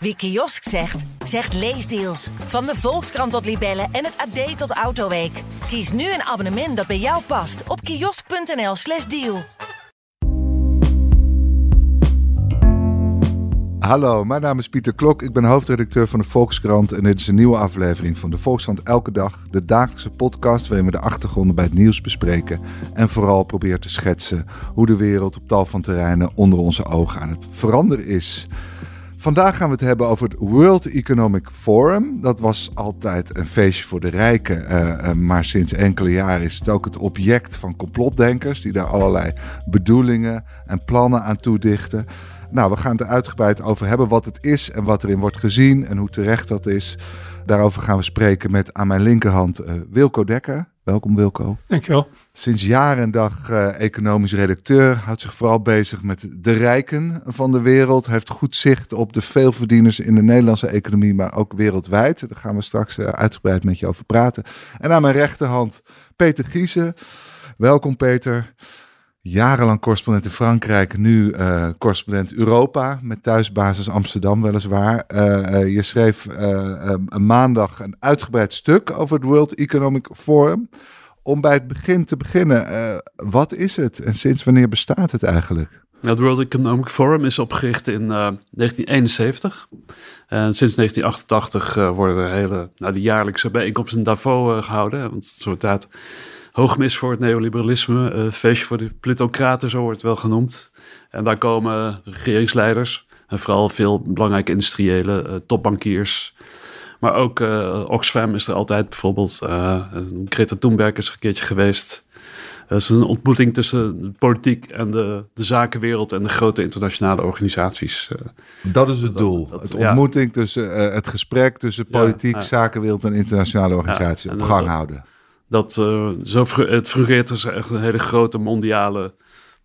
Wie kiosk zegt, zegt leesdeals. Van de Volkskrant tot Libellen en het AD tot Autoweek. Kies nu een abonnement dat bij jou past op kiosk.nl/slash deal. Hallo, mijn naam is Pieter Klok. Ik ben hoofdredacteur van de Volkskrant. En dit is een nieuwe aflevering van de Volkskrant Elke Dag. De dagelijkse podcast waarin we de achtergronden bij het nieuws bespreken. En vooral proberen te schetsen hoe de wereld op tal van terreinen onder onze ogen aan het veranderen is. Vandaag gaan we het hebben over het World Economic Forum. Dat was altijd een feestje voor de rijken, uh, uh, maar sinds enkele jaren is het ook het object van complotdenkers die daar allerlei bedoelingen en plannen aan toedichten. Nou, we gaan het er uitgebreid over hebben wat het is en wat erin wordt gezien en hoe terecht dat is. Daarover gaan we spreken met aan mijn linkerhand uh, Wilco Dekker. Welkom Wilco. Dankjewel. Sinds jaar en dag uh, economisch redacteur, houdt zich vooral bezig met de rijken van de wereld. Heeft goed zicht op de veelverdieners in de Nederlandse economie, maar ook wereldwijd. Daar gaan we straks uh, uitgebreid met je over praten. En aan mijn rechterhand Peter Giesen. Welkom Peter. Jarenlang correspondent in Frankrijk, nu uh, correspondent Europa met thuisbasis Amsterdam weliswaar. Uh, je schreef een maandag een uitgebreid stuk over het World Economic Forum. Om bij het begin te beginnen, wat is het en sinds wanneer bestaat het eigenlijk? Het World Economic Forum is opgericht in 1971. En sinds 1988 worden er hele, nou, de jaarlijkse bijeenkomsten in Davos gehouden. Want inderdaad hoogmis voor het neoliberalisme, uh, feestje voor de plutocraten, zo wordt het wel genoemd. En daar komen regeringsleiders en vooral veel belangrijke industriële uh, topbankiers. Maar ook uh, Oxfam is er altijd bijvoorbeeld. Greta Thunberg is er een keertje geweest. Het is een ontmoeting tussen de politiek en de, de zakenwereld en de grote internationale organisaties. Dat is het doel. Dat, het ontmoeting ja. tussen het gesprek tussen politiek, ja, zakenwereld en internationale organisaties op gang houden. Dat, uh, zo, het fungeert als echt een hele grote mondiale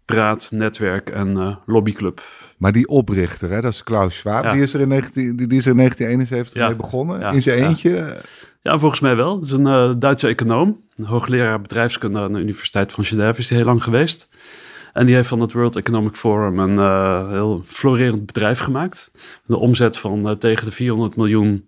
praat, netwerk en uh, lobbyclub. Maar die oprichter, hè, dat is Klaus Schwab, ja. die, is er in 19, die is er in 1971 ja. mee begonnen, ja. in zijn eentje. Ja. volgens mij wel. Het is een uh, Duitse econoom, een hoogleraar bedrijfskunde aan de Universiteit van Genève, is hij heel lang geweest. En die heeft van het World Economic Forum een uh, heel florerend bedrijf gemaakt. Een omzet van tegen de 400 miljoen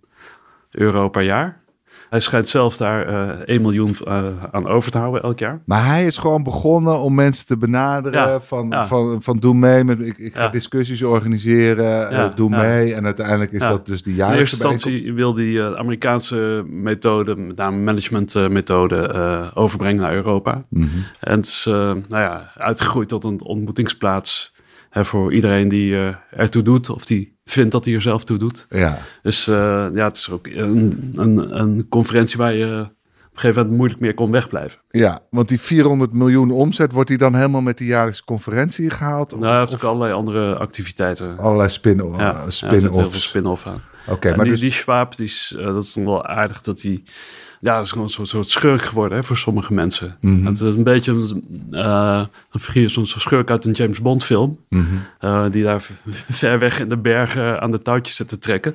euro per jaar. Hij schijnt zelf daar uh, 1 miljoen uh, aan over te houden elk jaar. Maar hij is gewoon begonnen om mensen te benaderen ja, van, ja. van, van doe mee. Met, ik, ik ga ja. discussies organiseren, uh, doe mee. En uiteindelijk is dat dus die jaarlijkse In eerste instantie wil die Amerikaanse methode, met name managementmethode, overbrengen naar Europa. Mm -hmm. En het is nou ja, uitgegroeid tot een ontmoetingsplaats hè, voor iedereen die ertoe doet of die vindt dat hij er zelf toe doet. Ja. Dus uh, ja, het is ook een, een, een conferentie waar je op een gegeven moment moeilijk meer kon wegblijven. Ja, want die 400 miljoen omzet, wordt die dan helemaal met de jaarlijkse conferentie gehaald? Nou, hij heeft ook allerlei andere activiteiten. Allerlei spin-offs. Ja, spin ja, heel veel spin-off aan. Oké, okay, maar die, dus... die Schwab, die is, uh, dat is nog wel aardig dat hij... Ja, dat is gewoon een soort, soort schurk geworden hè, voor sommige mensen. Mm -hmm. Het is een beetje uh, een figuur, zo'n zo schurk uit een James Bond film. Mm -hmm. uh, die daar ver weg in de bergen aan de touwtjes zit te trekken.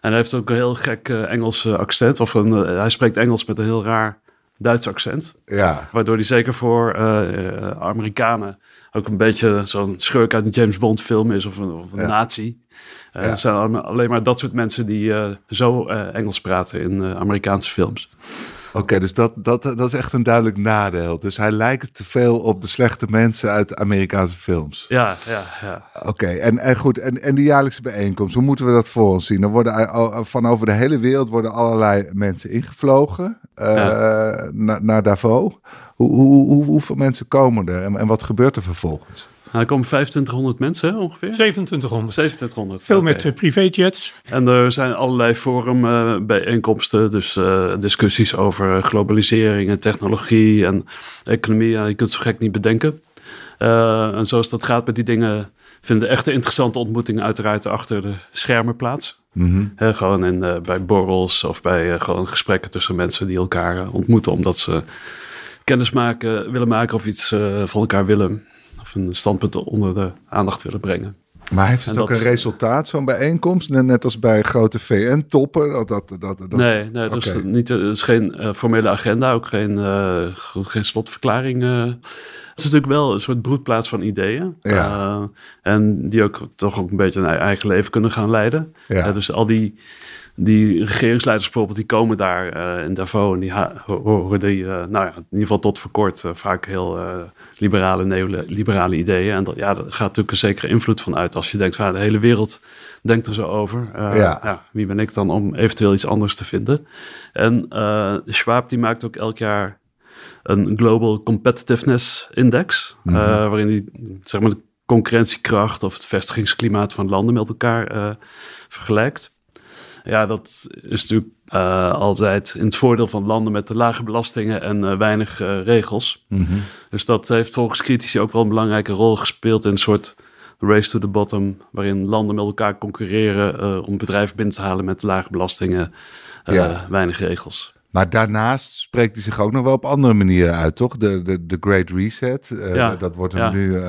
En hij heeft ook een heel gek uh, Engels accent. Of een, hij spreekt Engels met een heel raar Duits accent. Ja. Waardoor hij zeker voor Amerikanen ook een beetje zo'n schurk uit een James Bond film is. Of een, of een ja. nazi. Uh, ja. Het zijn alleen maar dat soort mensen die uh, zo Engels praten in Amerikaanse films. Oké, okay, dus dat, dat, dat is echt een duidelijk nadeel. Dus hij lijkt te veel op de slechte mensen uit Amerikaanse films. Ja, ja, ja. Oké, okay, en, en goed, en, en die jaarlijkse bijeenkomst, hoe moeten we dat voor ons zien? Dan worden van over de hele wereld worden allerlei mensen ingevlogen ja. naar, naar Davos. Hoe, hoe, hoe, hoeveel mensen komen er en, en wat gebeurt er vervolgens? Nou, er komen 2500 mensen ongeveer. 2700. 2700. Veel okay. met uh, privéjets. En er zijn allerlei forum uh, bijeenkomsten, dus uh, discussies over globalisering en technologie en economie. Ja, je kunt het zo gek niet bedenken. en zoals dat gaat met die dingen, vinden echte interessante ontmoetingen uiteraard achter de schermen plaats. Mm -hmm. He, gewoon in, bij borrels of bij gewoon gesprekken tussen mensen die elkaar ontmoeten omdat ze kennis maken, willen maken of iets van elkaar willen of een standpunt onder de aandacht willen brengen. Maar heeft het en ook dat... een resultaat, zo'n bijeenkomst? Net als bij grote VN-toppen? Dat, dat, dat, dat... Nee, nee dat, okay. is niet, het is geen uh, formele agenda, ook geen, uh, geen slotverklaring. Uh, Het is natuurlijk wel een soort broedplaats van ideeën. Ja. Eh, en die ook toch ook een beetje een eigen leven kunnen gaan leiden. Ja. Eh, dus al die, die regeringsleiders bijvoorbeeld, die komen daar eh, in Davos. En die horen die, eh, nou ja, in ieder geval tot voor kort, eh, vaak heel liberale, neoliberale ideeën. En dat, ja, daar gaat natuurlijk een zekere invloed van uit. Als je denkt, van, de hele wereld denkt er zo over. Ja. ja, wie ben ik dan om eventueel iets anders te vinden? En Schwab die maakt ook elk jaar een Global Competitiveness Index, Mhm. waarin die zeg maar, de concurrentiekracht of het vestigingsklimaat van landen met elkaar vergelijkt. Ja, dat is natuurlijk eh, altijd in het voordeel van landen met de lage belastingen en eh, weinig eh, regels. Mhm. Dus dat heeft volgens critici ook wel een belangrijke rol gespeeld in een soort race to the bottom, waarin landen met elkaar concurreren om bedrijven binnen te halen met lage belastingen, Ja. weinig regels. Maar daarnaast spreekt hij zich ook nog wel op andere manieren uit, toch? De, de, de Great Reset, eh, Ja, dat wordt hem ja. nu, eh,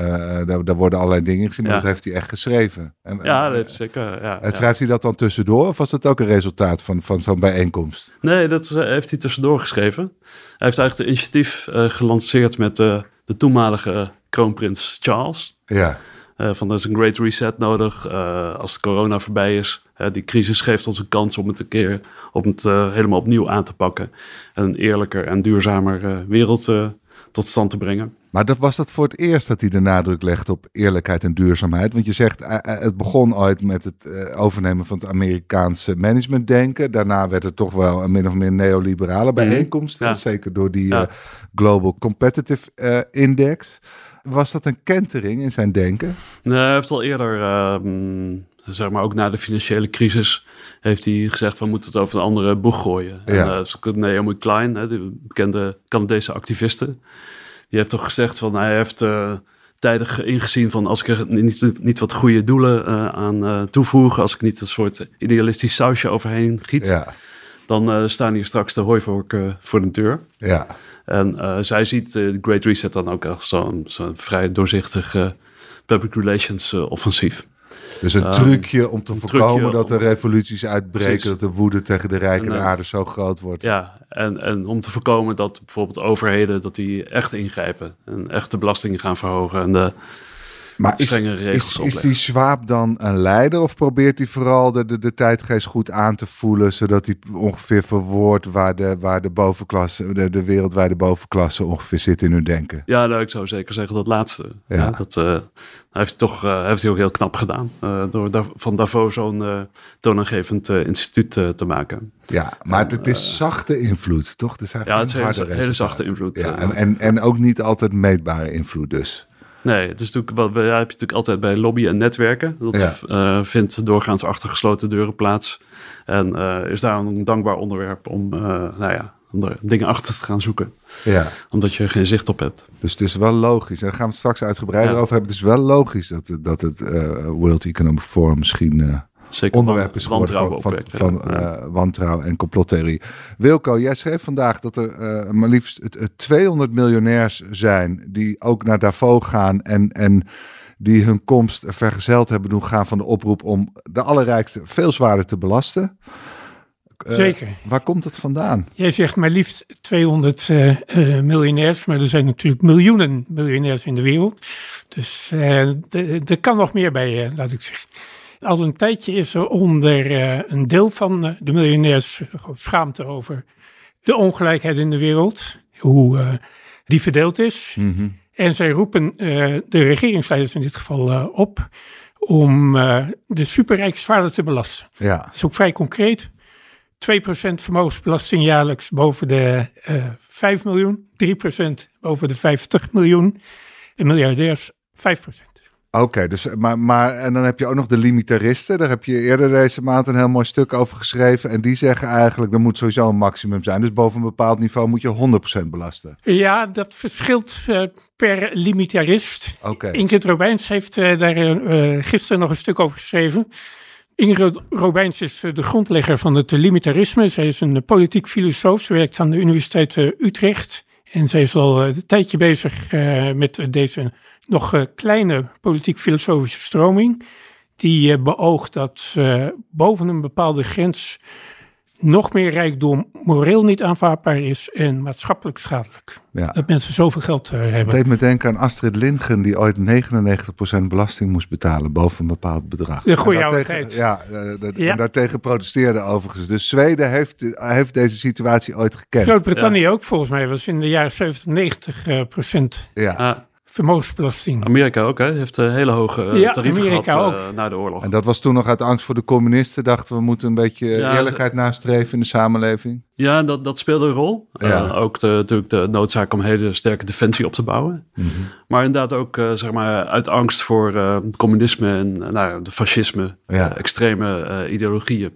daar, daar worden allerlei dingen gezien, maar Ja. dat heeft hij echt geschreven. En, Ja, en- dat heeft zeker. Ja, en schrijft hij dat dan tussendoor, of was dat ook een resultaat van, van zo'n bijeenkomst? Nee, dat eh, heeft hij tussendoor geschreven. Hij heeft eigenlijk het initiatief eh, gelanceerd met eh, de toenmalige kroonprins Charles. Ja, Eh, van er is een great reset nodig eh, als de corona voorbij is. Die crisis geeft ons een kans om het een keer om het eh, helemaal opnieuw aan te pakken. En een eerlijker en duurzamer eh, wereld eh, tot stand te brengen. maar dat was dat voor het eerst dat hij de nadruk legt op eerlijkheid en duurzaamheid. Want je zegt, het begon ooit met het overnemen van het Amerikaanse managementdenken. Daarna werd het toch wel een min of meer neoliberale bijeenkomst. Ja. eh, Zeker door die Ja. Global Competitive Index. Was dat een kentering in zijn denken? Nee, hij heeft al eerder, ehm, zeg maar ook na de financiële crisis, heeft hij gezegd: we moeten het over een andere boeg gooien. En Ja. eh, zoals Naomi Klein, hè, de bekende Canadese activiste, die heeft toch gezegd van hij heeft eh, tijdig ingezien van als ik er niet, niet wat goede doelen eh, aan eh, toevoeg, als ik niet een soort idealistisch sausje overheen giet, Ja, dan staan hier straks de hooivorken voor de deur. ja. En zij ziet de Great Reset dan ook als zo'n vrij doorzichtig public relations offensief. Dus een Ehm, trucje om te voorkomen trucje dat er revoluties uitbreken, Precies. dat de woede tegen de rijke En, de eh, aarde zo groot wordt. Ja, en, en om te voorkomen dat bijvoorbeeld overheden dat die echt ingrijpen en echt de belastingen gaan verhogen en de maar is, strenge regels is, die Schwab dan een leider of probeert hij vooral de, de, de tijdgeest goed aan te voelen, zodat hij ongeveer verwoordt waar de, waar de bovenklasse, de, de wereldwijde bovenklasse ongeveer zit in hun denken? Ja, nou, ik zou zeker zeggen dat laatste. Ja. Ja. dat eh, heeft hij toch eh, heeft hij ook heel knap gedaan. eh, door da- van Davos zo'n eh, toonaangevend eh, instituut eh, te maken. Ja, maar het, het is zachte invloed, toch? Ja, het is een hele, zachte invloed. Ja, eh. en, en, en ook niet altijd meetbare invloed dus. Nee, het is natuurlijk wat heb je natuurlijk altijd bij lobby en netwerken. Dat Ja. eh, vindt doorgaans achter gesloten deuren plaats. En eh, is daar een dankbaar onderwerp om, eh, nou ja, om er dingen achter te gaan zoeken. Ja. Omdat je er geen zicht op hebt. Dus het is wel logisch. En daar gaan we het straks uitgebreider Ja. over hebben. Het is wel logisch dat, het- dat het World Economic Forum misschien Zeker onderwerp is geworden van, wantrouwen van, ja. Eh, wantrouwen en complottheorie. Wilco, jij schreef vandaag dat er eh, maar liefst het- het 200 miljonairs zijn die ook naar Davos gaan en, en die hun komst vergezeld hebben doen gaan van de oproep om de allerrijkste veel zwaarder te belasten. Eh, Zeker. Waar komt het vandaan? Jij zegt maar liefst 200 eh, eh, miljonairs, maar er zijn natuurlijk miljoenen miljonairs in de wereld. Dus eh, er kan nog meer bij, laat ik zeggen. Al een tijdje is er onder eh, een deel van eh, de miljonairs schaamte over de ongelijkheid in de wereld, hoe eh, die verdeeld is. Mhm. En zij roepen de regeringsleiders in dit geval op om de superrijken zwaarder te belasten. Ja, Dat is ook vrij concreet. 2% vermogensbelasting jaarlijks boven de eh 5 miljoen. 3% boven de 50 miljoen. En miljardairs 5%. Oké, dus, maar, maar en dan heb je ook nog de limitaristen. Daar heb je eerder deze maand een heel mooi stuk over geschreven. En die zeggen eigenlijk, er moet sowieso een maximum zijn. Dus boven een bepaald niveau moet je 100% belasten. Ja, dat verschilt eh, per limitarist. Oké, Ingrid Robijns heeft eh, daar eh, gisteren nog een stuk over geschreven. Ingrid Robijns is de grondlegger van het limitarisme. Zij is een politiek filosoof. Ze werkt aan de Universiteit Utrecht. En zij is al een tijdje bezig met deze nog eh, kleine politiek-filosofische stroming. Die eh, beoogt dat eh, boven een bepaalde grens nog meer rijkdom moreel niet aanvaardbaar is en maatschappelijk schadelijk. Ja. Dat mensen zoveel geld uh, Het hebben. deed me denken aan Astrid Lindgren, die ooit 99% belasting moest betalen boven een bepaald bedrag. De goede En oude tijd. Ja, en daartegen protesteerde overigens. Dus Zweden heeft, heeft deze situatie ooit gekend. Groot-Brittannië ook volgens mij was in de jaren 70, 90 eh, procent Ja. Vermogensbelasting. Amerika ook, hè? Heeft eh, hele hoge eh, Ja, tarieven Amerika gehad ook. eh, na de oorlog. En dat was toen nog uit angst voor de communisten. Dachten we moeten een beetje Ja, eerlijkheid nastreven in de samenleving. Ja, dat, dat speelde een rol. Ja. Ook de, natuurlijk de noodzaak om een hele sterke defensie op te bouwen. Mhm. Maar inderdaad ook zeg maar, uit angst voor eh, communisme en nou, de fascisme, Ja. extreme ideologieën.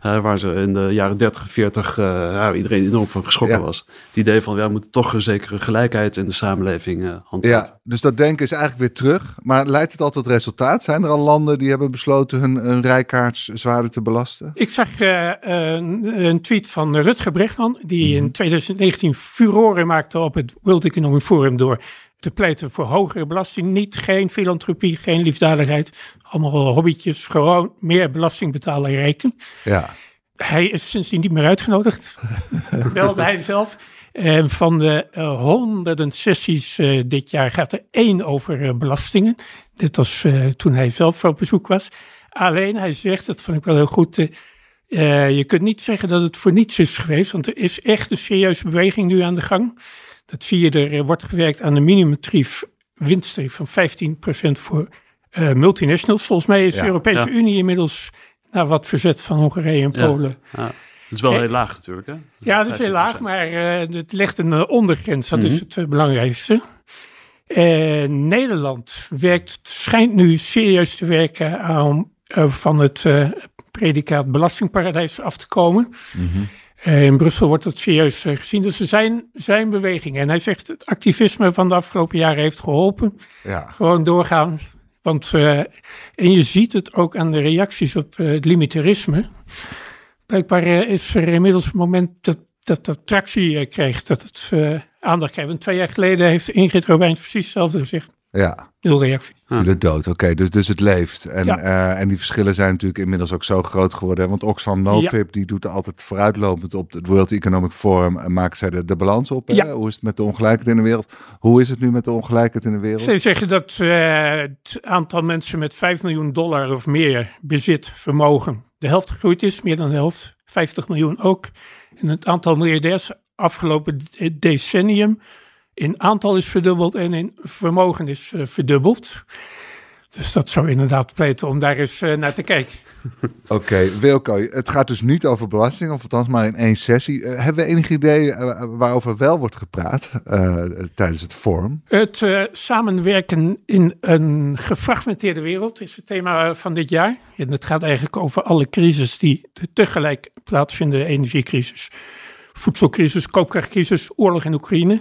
Eh, waar ze in de jaren 30, 40 eh, ja, iedereen enorm van geschrokken Ja. was. Het idee van, ja, we moeten toch een zekere gelijkheid in de samenleving eh handhaven. Ja, dus dat denken is eigenlijk weer terug. Maar leidt het al tot resultaat? Zijn er al landen die hebben besloten hun, hun rijkaarts zwaarder te belasten? Ik zag eh, een, een tweet van Rutger Bregman, die Mhm. in 2019 furoren maakte op het World Economic Forum door te pleiten voor hogere belasting. Niet geen filantropie, geen liefdadigheid, allemaal hobbytjes, gewoon meer belasting betalen en rijken. Ja, Hij is sindsdien niet meer uitgenodigd, belde hij zelf. En van de eh, honderden sessies eh, dit jaar gaat er één over eh, belastingen. Dit was toen hij zelf op bezoek was. Alleen hij zegt, dat vond ik wel heel goed, je kunt niet zeggen dat het voor niets is geweest, want er is echt een serieuze beweging nu aan de gang. Dat zie je, er eh, wordt gewerkt aan een minimumtarief, winsttarief van 15% voor eh, multinationals. Volgens mij is Ja, de Europese ja. Unie inmiddels naar wat verzet van Hongarije en. Polen. Ja. Het is wel Eh, heel laag natuurlijk, hè? Ja, dat is heel laag, 15%. maar eh, het legt een ondergrens. Dat is Mhm. het belangrijkste. Eh, Nederland werkt, schijnt nu serieus te werken aan van het eh, predicaat belastingparadijs af te komen. Eh, in Brussel wordt dat serieus eh, gezien. Dus er zijn, zijn bewegingen. En hij zegt het activisme van de afgelopen jaren heeft geholpen. ja. Gewoon doorgaan. Want, eh, en je ziet het ook aan de reacties op eh, het limitarisme. Blijkbaar eh, is er inmiddels een moment dat dat, dat tractie eh, krijgt, dat het eh, aandacht krijgt. Want twee jaar geleden heeft Ingrid Robijn precies hetzelfde gezegd. Ja. Nul reactie. Viel het dood. Oké, dus, dus het leeft. En, Ja. eh, en die verschillen zijn natuurlijk inmiddels ook zo groot geworden. Want Oxfam Novib, die doet altijd vooruitlopend op het World Economic Forum. En maakt zij de, de balans op. hè? Hoe is het met de ongelijkheid in de wereld? Hoe is het nu met de ongelijkheid in de wereld? Ze zeggen dat eh, het aantal mensen met 5 miljoen dollar of meer bezit, vermogen, de helft gegroeid is, meer dan de helft, 50 miljoen ook. En het aantal miljardairs afgelopen de- decennium in aantal is verdubbeld en in vermogen is eh, verdubbeld. Dus dat zou inderdaad pleiten om daar eens eh, naar te kijken. Oké, Wilco, het gaat dus niet over belasting, of althans maar in één sessie. Eh, hebben we enig idee waarover wel wordt gepraat tijdens het forum? Het samenwerken in een gefragmenteerde wereld is het thema van dit jaar. En het gaat eigenlijk over alle crisis die tegelijk plaatsvinden. Energiecrisis, voedselcrisis, koopkrachtcrisis, oorlog in Oekraïne.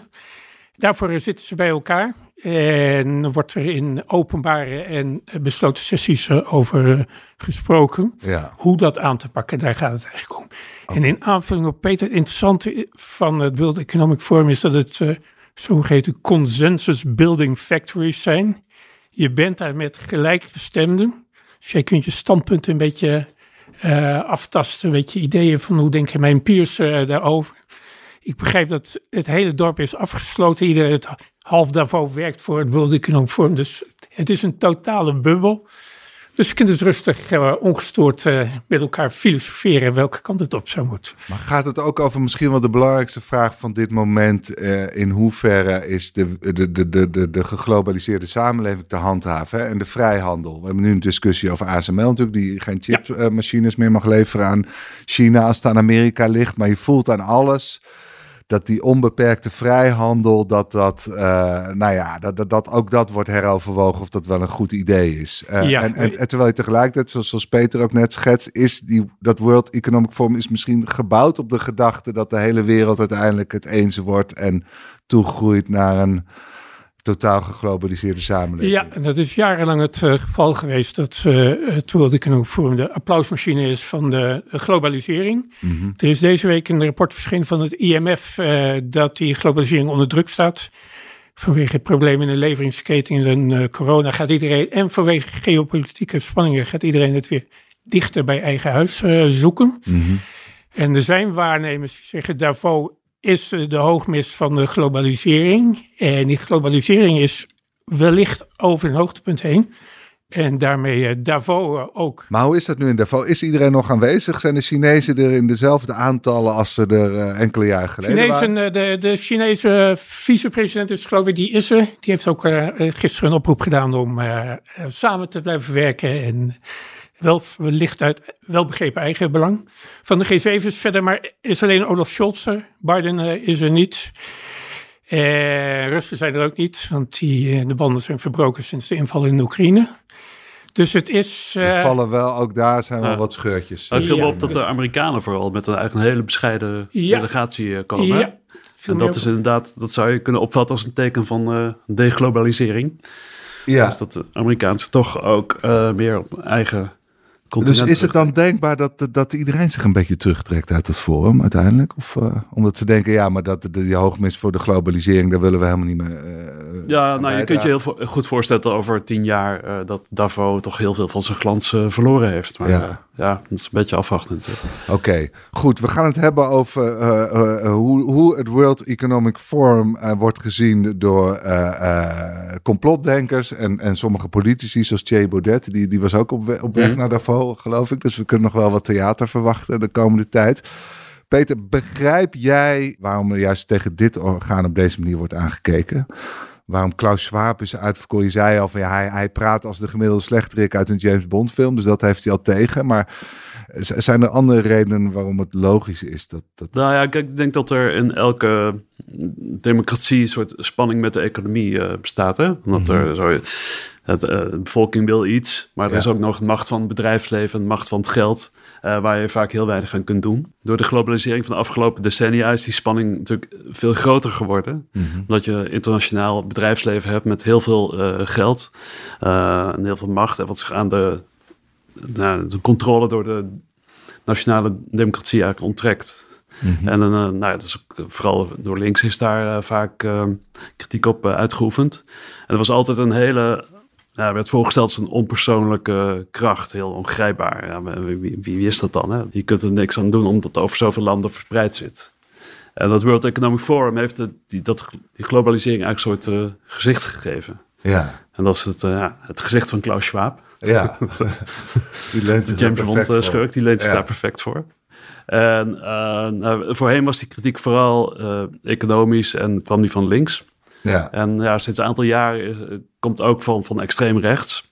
Daarvoor zitten ze bij elkaar. En wordt er in openbare en besloten sessies eh, over eh, gesproken. Ja, Hoe dat aan te pakken, daar gaat het eigenlijk om. En in aanvulling op Peter, het interessante van het World Economic Forum is dat het eh zogeheten consensus building factories zijn. Je bent daar met gelijkgestemden. Dus jij kunt je standpunten een beetje aftasten, een beetje ideeën van hoe denken mijn peers daarover. Ik begrijp dat het hele dorp is afgesloten. Iedereen het half daarvoor werkt voor het World Economic Forum. Dus het is een totale bubbel. Dus je kunt rustig, eh, ongestoord eh, met elkaar filosoferen welke kant het op zou moeten. maar gaat het ook over misschien wel de belangrijkste vraag van dit moment? eh, in hoeverre is de, de, de, de, de, de geglobaliseerde samenleving te handhaven en de vrijhandel? We hebben nu een discussie over ASML natuurlijk, die geen chipmachines meer mag leveren aan China als het aan Amerika ligt. Maar je voelt aan alles dat die onbeperkte vrijhandel, dat dat, eh, nou ja, dat, dat, dat ook dat wordt heroverwogen of dat wel een goed idee is. Eh, Ja. en, en, en terwijl je tegelijkertijd, zoals, zoals Peter ook net schetst, is die, dat World Economic Forum is misschien gebouwd op de gedachte dat de hele wereld uiteindelijk het eens wordt en toegroeit naar een totaal geglobaliseerde samenleving. Ja, en dat is jarenlang het eh, geval geweest dat eh, het World Economic Forum de applausmachine is van de globalisering. Mhm. Er is deze week een rapport verschenen van het IMF eh, dat die globalisering onder druk staat. Vanwege problemen in de leveringsketen en eh, corona gaat iedereen, en vanwege geopolitieke spanningen gaat iedereen het weer dichter bij eigen huis zoeken. Mhm. En er zijn waarnemers die zeggen Davos is de hoogmis van de globalisering. En die globalisering is wellicht over een hoogtepunt heen. En daarmee uh, Davos ook. Maar hoe is dat nu in Davos? Is iedereen nog aanwezig? Zijn de Chinezen er in dezelfde aantallen als ze er enkele jaren geleden Chinezen, waren? De, de Chinese vicepresident is geloof ik, die is er. Die heeft ook uh, gisteren een oproep gedaan om samen te blijven werken. En wel wellicht uit welbegrepen eigen belang. Van de G7 is verder maar is alleen Olaf Scholz er. Biden is er niet. Uh, Russen zijn er ook niet, want die, de banden zijn verbroken sinds de inval in Oekraïne. Dus het is... Uh, er vallen wel, ook daar zijn wel wat scheurtjes. Het viel me op dat de Amerikanen vooral met een, eigenlijk een hele bescheiden ja. delegatie komen. Ja. En dat is inderdaad, dat zou je kunnen opvatten als een teken van uh, deglobalisering. Ja. Dus dat de Amerikaans toch ook uh, meer op eigen dus is het dan denkbaar dat, dat iedereen zich een beetje terugtrekt uit het forum uiteindelijk? Of uh, omdat ze denken, ja, maar dat de, die hoogmis voor de globalisering, daar willen we helemaal niet meer. Uh, ja, nou, je kunt je heel goed voorstellen dat over tien jaar uh, dat Davos toch heel veel van zijn glans verloren heeft. Maar ja. ja, dat is een beetje afwachten natuurlijk. Oké, okay. goed. We gaan het hebben over hoe, hoe het World Economic Forum wordt gezien door complotdenkers en, en sommige politici, zoals Thierry Baudet. Die, die was ook op, op weg mm. naar Davos geloof ik. Dus we kunnen nog wel wat theater verwachten de komende tijd. Peter, begrijp jij waarom er juist tegen dit orgaan op deze manier wordt aangekeken? Waarom Klaus Schwab is uitverkoren? Je zei al van ja, hij, hij praat als de gemiddelde slechterik uit een James Bond film. Dus dat heeft hij al tegen. Maar zijn er andere redenen waarom het logisch is? Dat, dat... Nou ja, ik denk dat er in elke democratie een soort spanning met de economie uh, bestaat. Hè? Omdat mm -hmm. er zo het, uh, de bevolking wil iets, maar er is ook nog macht van het bedrijfsleven, macht van het geld, uh, waar je vaak heel weinig aan kunt doen. Door de globalisering van de afgelopen decennia is die spanning natuurlijk veel groter geworden. Mm -hmm. Omdat je internationaal bedrijfsleven hebt met heel veel geld en heel veel macht en wat zich aan de, nou, de controle door de nationale democratie eigenlijk onttrekt. Mm -hmm. En uh, nou ja, dus vooral door links is daar uh, vaak uh, kritiek op uitgeoefend. En er was altijd een hele ja, werd voorgesteld als een onpersoonlijke kracht, heel ongrijpbaar. Ja, wie, wie, wie, is dat dan? Hè? Je kunt er niks aan doen omdat het over zoveel landen verspreid zit. En dat World Economic Forum heeft de, die, dat, die globalisering eigenlijk een soort gezicht gegeven. Ja. En dat is het, uh, ja, het gezicht van Klaus Schwab. Ja, die leent zich James Bond uh, schurk, die leent zich ja. daar perfect voor. En nou, voorheen was die kritiek vooral economisch en kwam die van links. Ja. En ja, sinds een aantal jaar komt ook van, van extreem rechts.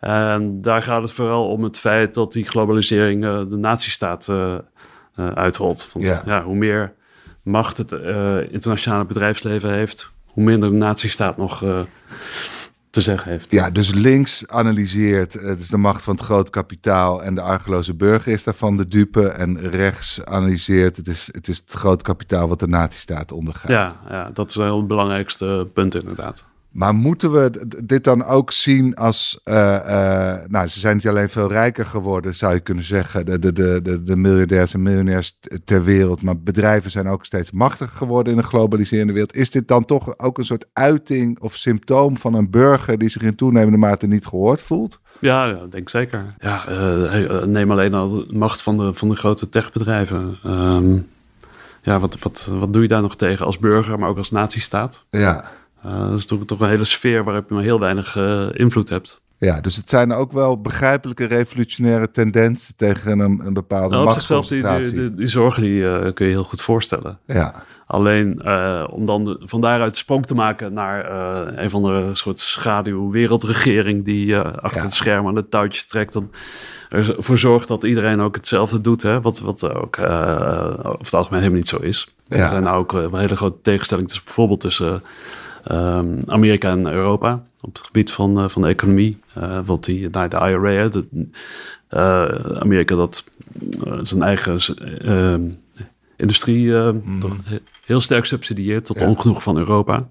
En daar gaat het vooral om het feit dat die globalisering de nazistaat uitrolt. Want, ja. ja. hoe meer macht het internationale bedrijfsleven heeft, hoe minder de nazistaat nog te zeggen heeft. Ja, dus links analyseert het is de macht van het groot kapitaal en de argeloze burger is daarvan de dupe. En rechts analyseert het is het, is het groot kapitaal wat de nazistaat ondergaat. Ja, ja, dat is wel het belangrijkste punt inderdaad. Maar moeten we dit dan ook zien als. Uh, uh, nou, ze zijn niet alleen veel rijker geworden, zou je kunnen zeggen. De, de, de, de, miljardairs en miljonairs ter wereld. Maar bedrijven zijn ook steeds machtiger geworden in een globaliserende wereld. Is dit dan toch ook een soort uiting of symptoom van een burger die zich in toenemende mate niet gehoord voelt? Ja, ja denk zeker. Ja, uh, neem alleen al de macht van de, van de grote techbedrijven. Um, ja, wat, wat, wat doe je daar nog tegen als burger, maar ook als natiestaat? Ja. Uh, dat is toch, toch een hele sfeer waarop je maar heel weinig uh, invloed hebt. Ja, dus het zijn ook wel begrijpelijke revolutionaire tendensen tegen een, een bepaalde nou, machtsconcentratie. Die, die, die, zorgen die, uh, kun je heel goed voorstellen. Ja. Alleen om dan de, van daaruit sprong te maken naar een van de soort schaduw wereldregering die achter ja. het scherm aan de touwtjes trekt, dan ervoor zorgt dat iedereen ook hetzelfde doet. Hè? Wat, wat ook over het algemeen helemaal niet zo is. Ja. Er zijn ook een hele grote tegenstelling tussen bijvoorbeeld tussen um, Amerika en Europa op het gebied van, uh, van de economie. Uh, wat die, nou, de IRA, de, uh, Amerika dat zijn eigen ehm, industrie mm. toch heel sterk subsidieert tot ja. ongenoeg van Europa.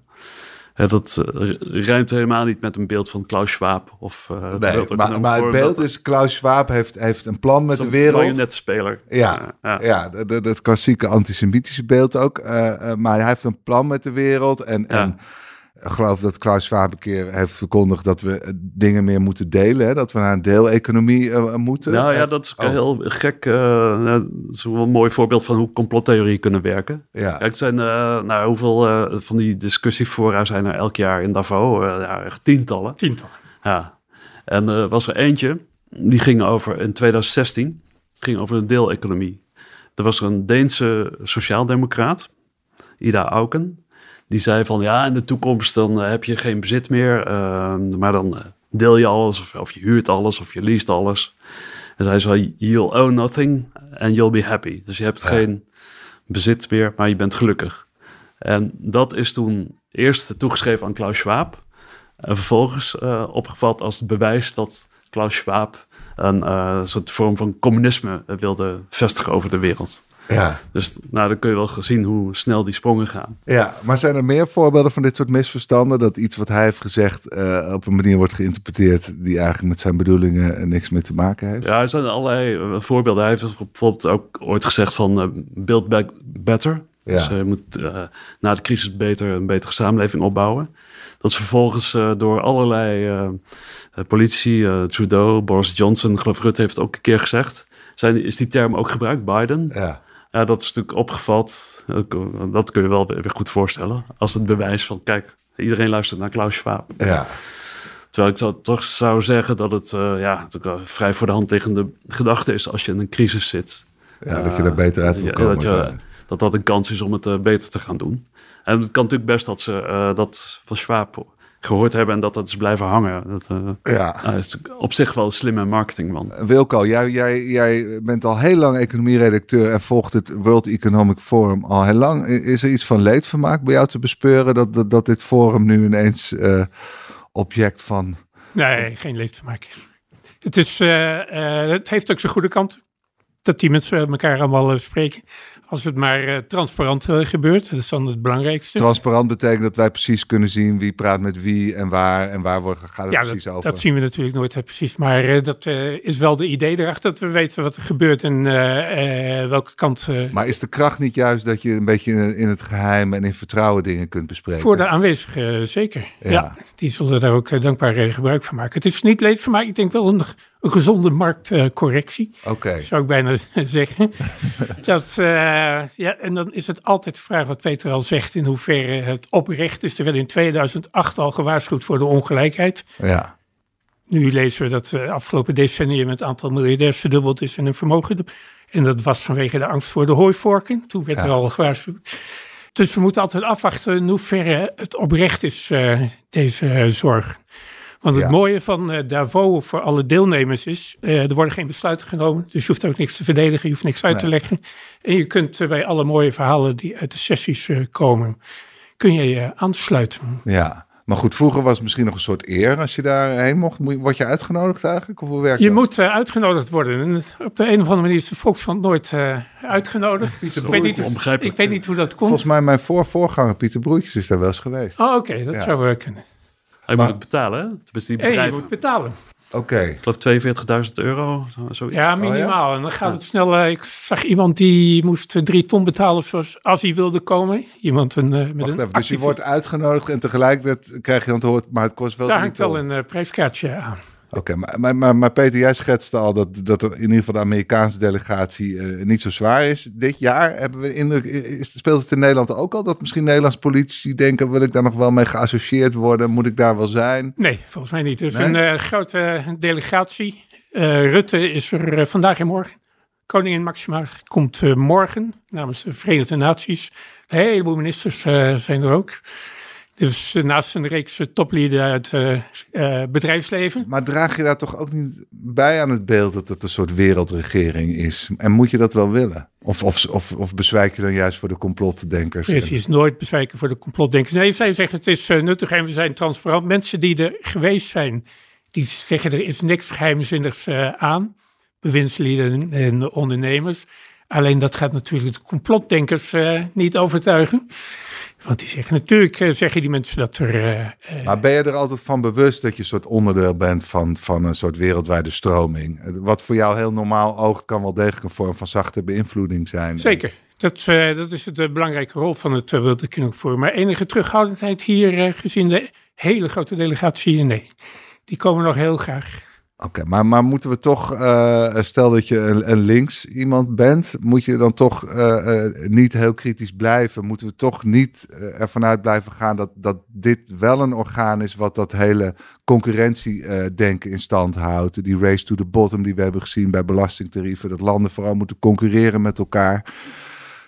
Dat ruimt helemaal niet met een beeld van Klaus Schwab. Of, uh, nee, maar, maar het beeld is, Klaus Schwab heeft, heeft een plan met de wereld. Een speler. Ja, ja, ja. dat klassieke antisemitische beeld ook. Uh, maar hij heeft een plan met de wereld. En, en Ik geloof dat Klaus Schwab een keer heeft verkondigd dat we eh, dingen meer moeten delen. Hè? Dat we naar een deeleconomie uh, moeten. Nou ja, dat is oh. heel gek. Uh, dat is wel een mooi voorbeeld van hoe complottheorieën kunnen werken. Ja. Kijk, zijn, uh, nou, hoeveel van die discussiefora zijn er elk jaar in Davos? ja, echt tientallen. Tientallen. Ja. En er was er eentje, die ging over in 2016, ging over een deeleconomie. Er was er een Deense sociaaldemocraat, Ida Auken. Die zei van ja, in de toekomst dan eh, heb je geen bezit meer. Ehm, maar dan eh, deel je alles of, of, je huurt alles of je leest alles. En zij zei, you'll own nothing and you'll be happy. Dus je hebt geen bezit meer, maar je bent gelukkig. En dat is toen eerst toegeschreven aan Klaus Schwab. En vervolgens uh, opgevat als het bewijs dat Klaus Schwab een soort vorm van communisme wilde vestigen over de wereld. Ja. Dus nou, dan kun je wel zien hoe snel die sprongen gaan. Ja, maar zijn er meer voorbeelden van dit soort misverstanden? Dat iets wat hij heeft gezegd uh, op een manier wordt geïnterpreteerd die eigenlijk met zijn bedoelingen niks meer te maken heeft? Ja, er zijn allerlei uh, voorbeelden. Hij heeft bijvoorbeeld ook ooit gezegd van uh, build back better. Ja. Dus je moet na de crisis beter een betere samenleving opbouwen. Dat is vervolgens door allerlei politici, Trudeau, Boris Johnson, geloof Rutte heeft het ook een keer gezegd. Zijn, is die term ook gebruikt, Biden? Ja. Ja, dat is natuurlijk opgevat. Dat kun je wel weer goed voorstellen. Als het bewijs van, kijk, iedereen luistert naar Klaus Schwab. Ja. Terwijl ik zou, toch zou zeggen dat het uh, ja, vrij voor de hand liggende gedachte is als je in een crisis zit. Ja, dat je er beter uit wil komen. Dat, dat dat een kans is om het uh, beter te gaan doen. En het kan natuurlijk best dat ze uh, dat van Schwab gehoord hebben en dat dat is blijven hangen. Dat uh, ja. Nou, is op zich wel een slimme marketingman. Wilco, jij, jij, jij bent al heel lang economieredacteur en volgt het World Economic Forum al heel lang. Is er iets van leedvermaak bij jou te bespeuren dat, dat, dat dit forum nu ineens uh, object van... Nee, geen leedvermaak. Het, is, uh, het heeft ook zijn goede kant. Dat die mensen elkaar allemaal spreken. Als het maar uh, transparant uh, gebeurt, dat is dan het belangrijkste. Transparant betekent dat wij precies kunnen zien wie praat met wie en waar en waar wordt, gaat het ja, precies dat, over. dat zien we natuurlijk nooit precies. Maar uh, dat is wel de idee erachter, dat we weten wat er gebeurt en welke kant... maar is de kracht niet juist dat je een beetje in het geheim en in vertrouwen dingen kunt bespreken? Voor de aanwezigen zeker. Ja. ja. die zullen daar ook dankbaar gebruik van maken. Het is niet leedvermaak, ik denk wel een een gezonde marktcorrectie. Oké. Zou ik bijna zeggen. dat, uh, ja, en dan is het altijd de vraag wat Peter al zegt, in hoeverre het oprecht is. Terwijl in 2008 al gewaarschuwd voor de ongelijkheid. Ja. Nu lezen we dat de afgelopen decennium het aantal miljardairs verdubbeld is en hun vermogen. En dat was vanwege de angst voor de hooivorken. Toen werd er al gewaarschuwd. Dus we moeten altijd afwachten in hoeverre het oprecht is, uh, deze uh, zorg. Want het mooie van uh, Davos voor alle deelnemers is, uh, er worden geen besluiten genomen. Dus je hoeft ook niks te verdedigen, je hoeft niks uit te leggen. En je kunt uh, bij alle mooie verhalen die uit de sessies komen, kun je je aansluiten. Ja, maar goed, vroeger was het misschien nog een soort eer als je daarheen mocht. Word je uitgenodigd eigenlijk? Of hoe werkt je moet uitgenodigd worden. En op de een of andere manier is de Volkskrant nooit uitgenodigd. ik, weet niet, ik weet niet hoe dat komt. Volgens mij mijn voor voorganger Pieter Broertjes is daar wel eens geweest. Oh, oké, dat zou wel kunnen. Je moet het betalen, hè? die bedrijven... je moet betalen. Oké. Ik geloof 42.000 euro, zoiets. Ja, minimaal. Oh, En dan gaat het snel. Uh, ik zag iemand die moest drie ton betalen zoals, als hij wilde komen. Iemand een, uh, met Wacht een even, dus je wordt uitgenodigd en tegelijkertijd krijg je dan te horen, maar het kost wel Daar hangt wel een uh, prijskaartje aan. Oké, maar, maar, maar, Peter, jij schetste al dat, dat er in ieder geval de Amerikaanse delegatie uh, niet zo zwaar is. Dit jaar hebben we indruk, is, speelt het in Nederland ook al dat misschien Nederlandse politici denken: wil ik daar nog wel mee geassocieerd worden? Moet ik daar wel zijn? Nee, volgens mij niet. Het is een uh, grote delegatie. Uh, Rutte is er vandaag en morgen. Koningin Maxima komt morgen namens de Verenigde Naties. Een heleboel ministers zijn er ook. Dus naast een reeks toplieden uit het uh, bedrijfsleven. Maar draag je daar toch ook niet bij aan het beeld dat het een soort wereldregering is? En moet je dat wel willen? Of, of, of, of bezwijk je dan juist voor de complotdenkers? Precies, nooit bezwijken voor de complotdenkers. Nee, zij zeggen het is nuttig en we zijn transparant. Mensen die er geweest zijn, die zeggen er is niks geheimzinnigs aan. Bewindslieden en ondernemers. Alleen dat gaat natuurlijk de complotdenkers niet overtuigen. Want die zeggen natuurlijk, uh, zeggen die mensen dat er. Uh, maar ben je er altijd van bewust dat je een soort onderdeel bent van, van een soort wereldwijde stroming? Wat voor jou heel normaal oogt, kan wel degelijk een vorm van zachte beïnvloeding zijn. Zeker. Dat, uh, dat is de belangrijke rol van het uh, World Economic Forum. Maar enige terughoudendheid hier, gezien de hele grote delegatie, nee. Die komen nog heel graag. Oké, maar, maar moeten we toch, uh, stel dat je een, een, links iemand bent, moet je dan toch uh, uh, niet heel kritisch blijven? Moeten we toch niet ervan uit blijven gaan dat, dat dit wel een orgaan is wat dat hele concurrentiedenken in stand houdt? Die race to the bottom die we hebben gezien bij belastingtarieven, dat landen vooral moeten concurreren met elkaar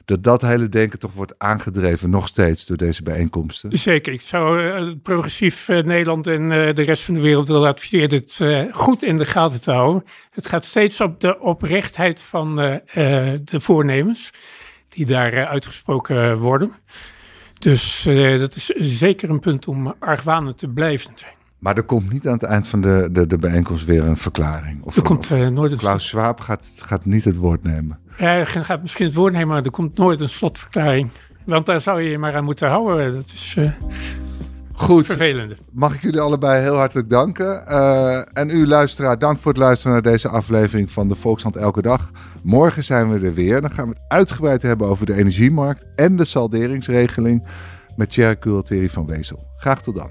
dat dat hele denken toch wordt aangedreven nog steeds door deze bijeenkomsten? Zeker. Ik zou uh, progressief uh, Nederland en uh, de rest van de wereld willen adviseren dit goed in de gaten te houden. Het gaat steeds op de oprechtheid van de voornemens die daar uitgesproken worden. Dus dat is zeker een punt om argwanend te blijven zijn. Maar er komt niet aan het eind van de, de, de bijeenkomst weer een verklaring. Of, er komt uh, nooit een Klaus Schwab gaat, gaat niet het woord nemen. Hij gaat misschien het woord nemen, maar er komt nooit een slotverklaring. Want daar zou je je maar aan moeten houden. Dat is uh, Goed. vervelend. Mag ik jullie allebei heel hartelijk danken. Uh, en u luisteraar, dank voor het luisteren naar deze aflevering van de Volkshand Elke Dag. Morgen zijn we er weer. Dan gaan we het uitgebreid hebben over de energiemarkt en de salderingsregeling met Thierry Culteri van Wezel. Graag tot dan.